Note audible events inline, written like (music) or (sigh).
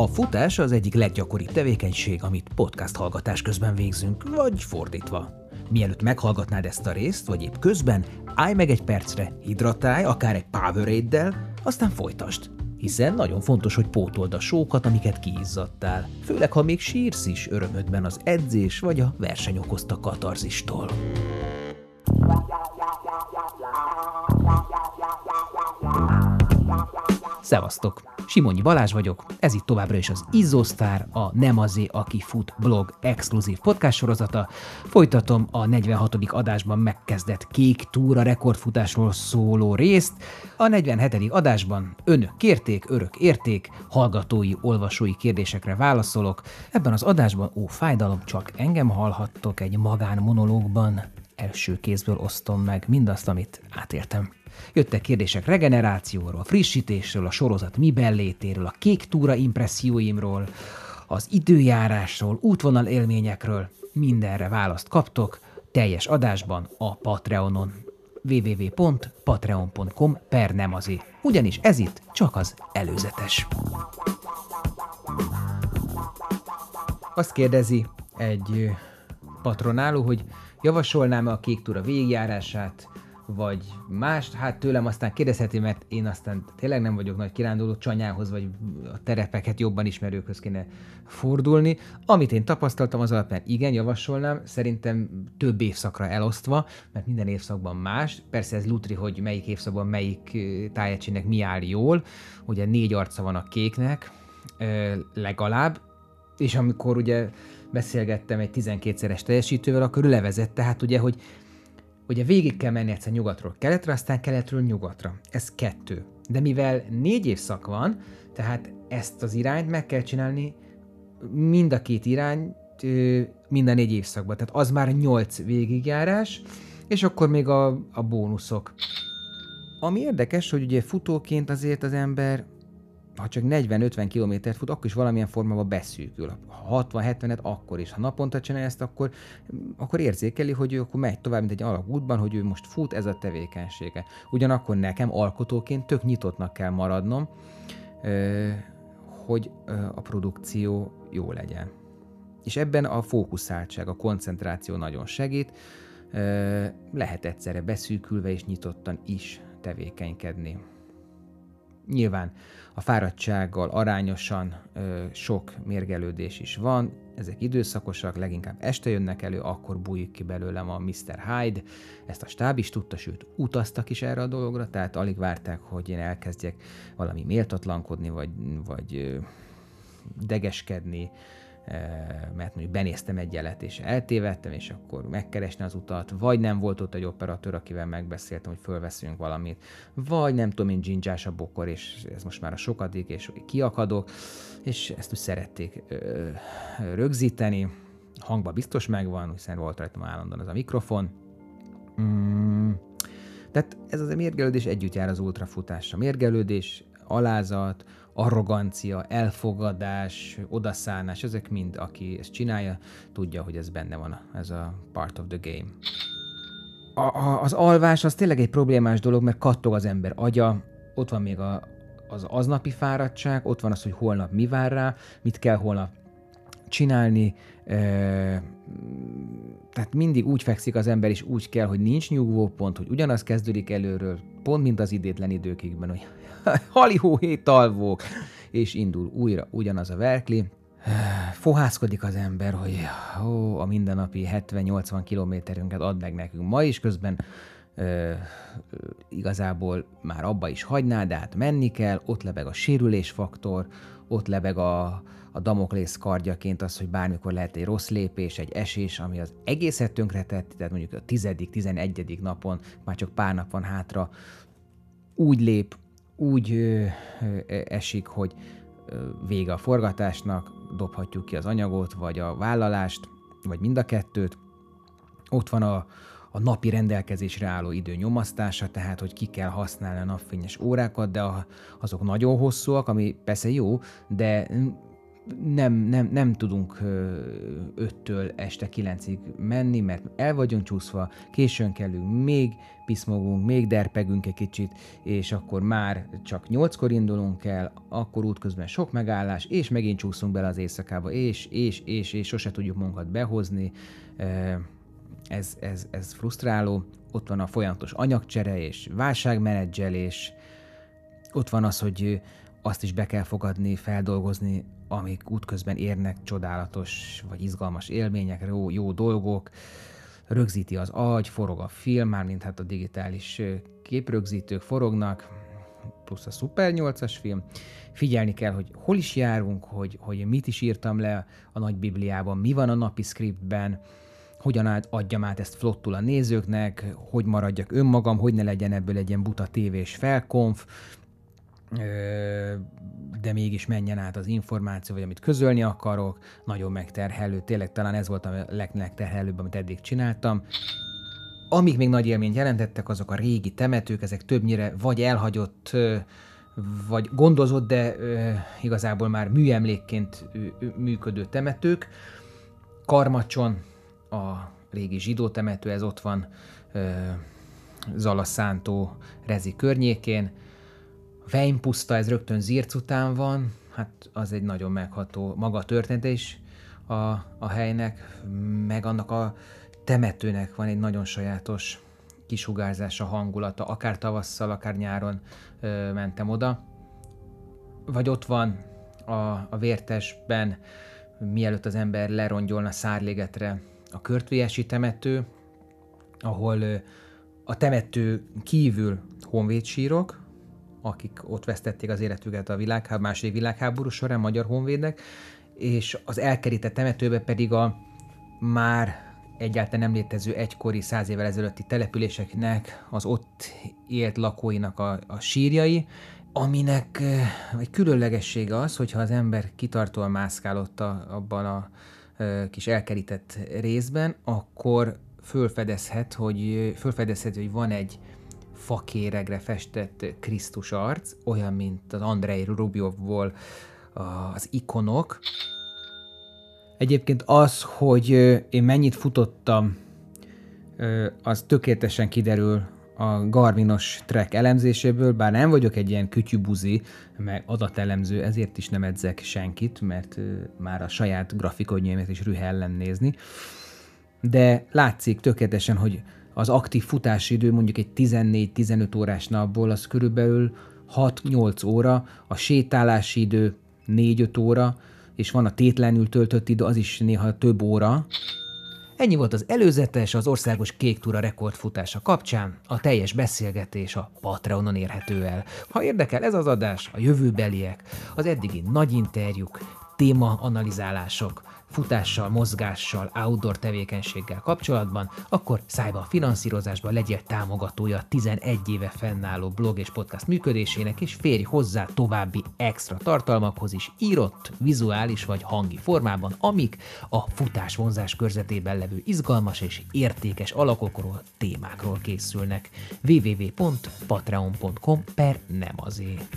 A futás az egyik leggyakoribb tevékenység, amit podcast hallgatás közben végzünk, vagy fordítva. Mielőtt meghallgatnád ezt a részt, vagy épp közben, állj meg egy percre, hidratálj, akár egy powerade aztán folytasd. Hiszen nagyon fontos, hogy pótold a sókat, amiket kiizzadtál. Főleg, ha még sírsz is örömödben az edzés vagy a verseny okozta katarzistól. Szevasztok! Simonyi Balázs vagyok, ez itt továbbra is az Izzósztár, a Nem azé, aki fut blog exkluzív podcast sorozata. Folytatom a 46. adásban megkezdett kék túra rekordfutásról szóló részt. A 47. adásban önök kérték, örök érték, hallgatói, olvasói kérdésekre válaszolok. Ebben az adásban, ó fájdalom, csak engem hallhattok egy magán monológban. Első kézből osztom meg mindazt, amit átéltem. Jöttek kérdések regenerációról, frissítésről, a sorozat mi bellétéről, a kék túra impresszióimról, az időjárásról, útvonal élményekről. Mindenre választ kaptok teljes adásban a Patreonon www.patreon.com per nemazi. Ugyanis ez itt csak az előzetes. Azt kérdezi egy patronáló, hogy javasolnám-e a kék túra végigjárását, vagy más, hát tőlem aztán kérdezheti, mert én aztán tényleg nem vagyok nagy kiránduló csanyához, vagy a terepeket jobban ismerőkhöz kéne fordulni. Amit én tapasztaltam az alapján, igen, javasolnám, szerintem több évszakra elosztva, mert minden évszakban más. Persze ez lutri, hogy melyik évszakban melyik tájegységnek mi áll jól. Ugye négy arca van a kéknek, legalább, és amikor ugye beszélgettem egy 12-szeres teljesítővel, akkor levezette, hát ugye, hogy Ugye végig kell menni egyszer nyugatról keletre, aztán keletről nyugatra. Ez kettő. De mivel négy évszak van, tehát ezt az irányt meg kell csinálni mind a két irány, mind a négy évszakban. Tehát az már nyolc végigjárás, és akkor még a, a bónuszok. Ami érdekes, hogy ugye futóként azért az ember ha csak 40-50 kilométert fut, akkor is valamilyen formában beszűkül. Ha 60-70-et, akkor is. Ha naponta csinálja ezt, akkor, akkor érzékeli, hogy ő akkor megy tovább, mint egy alagútban, hogy ő most fut, ez a tevékenysége. Ugyanakkor nekem alkotóként tök nyitottnak kell maradnom, hogy a produkció jó legyen. És ebben a fókuszáltság, a koncentráció nagyon segít, lehet egyszerre beszűkülve és nyitottan is tevékenykedni. Nyilván a fáradtsággal arányosan ö, sok mérgelődés is van, ezek időszakosak, leginkább este jönnek elő, akkor bújik ki belőlem a Mr. Hyde, ezt a stáb is tudta, sőt utaztak is erre a dologra, tehát alig várták, hogy én elkezdjek valami méltatlankodni, vagy, vagy ö, degeskedni, mert mondjuk benéztem egy jelet, és eltévedtem, és akkor megkeresni az utat, vagy nem volt ott egy operatőr, akivel megbeszéltem, hogy fölveszünk valamit, vagy nem tudom én dzsindzsás a bokor, és ez most már a sokadik, és kiakadok, és ezt úgy szerették rögzíteni, hangba biztos megvan, hiszen volt rajtam állandóan az a mikrofon. Mm. Tehát ez az a mérgelődés együtt jár az ultrafutással. Mérgelődés, alázat, arrogancia, elfogadás, odaszánás, ezek mind, aki ezt csinálja, tudja, hogy ez benne van, ez a part of the game. A, a, az alvás az tényleg egy problémás dolog, mert kattog az ember agya, ott van még a, az aznapi fáradtság, ott van az, hogy holnap mi vár rá, mit kell holnap csinálni, tehát mindig úgy fekszik az ember, és úgy kell, hogy nincs nyugvópont, hogy ugyanaz kezdődik előről, pont mint az idétlen időkigben, hogy (laughs) halihó alvók, és indul újra ugyanaz a verkli. Fohászkodik az ember, hogy ó, a mindennapi 70-80 kilométerünket ad meg nekünk ma is, közben ö, igazából már abba is hagyná, de hát menni kell, ott lebeg a sérülésfaktor, ott lebeg a, a Damoklész kardjaként az, hogy bármikor lehet egy rossz lépés, egy esés, ami az egészet tönkretett, tehát mondjuk a tizedik, tizenegyedik napon, már csak pár nap van hátra, úgy lép, úgy ö, ö, esik, hogy ö, vége a forgatásnak, dobhatjuk ki az anyagot, vagy a vállalást, vagy mind a kettőt. Ott van a, a napi rendelkezésre álló idő nyomasztása, tehát hogy ki kell használni a napfényes órákat, de a, azok nagyon hosszúak, ami persze jó, de nem, nem, nem tudunk 5-től este 9-ig menni, mert el vagyunk csúszva, későn kellünk, még piszmogunk, még derpegünk egy kicsit, és akkor már csak 8-kor indulunk el, akkor útközben sok megállás, és megint csúszunk bele az éjszakába, és, és, és, és sose tudjuk magunkat behozni. Ez, ez, ez frusztráló. Ott van a folyamatos anyagcsere és válságmenedzselés, ott van az, hogy azt is be kell fogadni, feldolgozni, amik útközben érnek csodálatos vagy izgalmas élmények, jó, jó dolgok, rögzíti az agy, forog a film, mármint hát a digitális képrögzítők forognak, plusz a Super 8-as film. Figyelni kell, hogy hol is járunk, hogy, hogy mit is írtam le a nagy bibliában, mi van a napi scriptben, hogyan adjam át ezt flottul a nézőknek, hogy maradjak önmagam, hogy ne legyen ebből egy ilyen buta tévés felkonf, de mégis menjen át az információ, vagy amit közölni akarok, nagyon megterhelő, tényleg talán ez volt a legterhelőbb, amit eddig csináltam. Amik még nagy élményt jelentettek, azok a régi temetők, ezek többnyire vagy elhagyott, vagy gondozott, de igazából már műemlékként működő temetők. Karmacson, a régi zsidó temető, ez ott van Zalaszántó Rezi környékén, Vejnpuszta, ez rögtön Zirc után van, hát az egy nagyon megható maga a történet is a, a helynek, meg annak a temetőnek van egy nagyon sajátos kisugárzása, hangulata, akár tavasszal, akár nyáron ö, mentem oda. Vagy ott van a, a vértesben, mielőtt az ember lerongyolna Szárlégetre, a körtviesi temető, ahol ö, a temető kívül honvédsírok, akik ott vesztették az életüket a világháború, második világháború során, magyar honvédek, és az elkerített temetőbe pedig a már egyáltalán nem létező egykori száz évvel ezelőtti településeknek, az ott élt lakóinak a, a sírjai, aminek egy különlegessége az, hogyha az ember kitartóan mászkál ott a, abban a kis elkerített részben, akkor fölfedezhet, hogy, fölfedezhet, hogy van egy fakéregre festett Krisztus arc, olyan, mint az Andrei Rubiovból az ikonok. Egyébként az, hogy én mennyit futottam, az tökéletesen kiderül a Garminos track elemzéséből, bár nem vagyok egy ilyen kütyübuzi, meg adatelemző, ezért is nem edzek senkit, mert már a saját grafikonjaimat is rühellem nézni. De látszik tökéletesen, hogy az aktív futási idő mondjuk egy 14-15 órás napból az körülbelül 6-8 óra, a sétálási idő 4-5 óra, és van a tétlenül töltött idő, az is néha több óra. Ennyi volt az előzetes, az országos kék túra rekordfutása kapcsán, a teljes beszélgetés a Patreonon érhető el. Ha érdekel ez az adás, a jövőbeliek, az eddigi nagy interjúk, téma analizálások, futással, mozgással, outdoor tevékenységgel kapcsolatban, akkor szállj be a finanszírozásba, legyél támogatója 11 éve fennálló blog és podcast működésének, és férj hozzá további extra tartalmakhoz is írott, vizuális vagy hangi formában, amik a futás vonzás körzetében levő izgalmas és értékes alakokról, témákról készülnek. www.patreon.com per nem azért.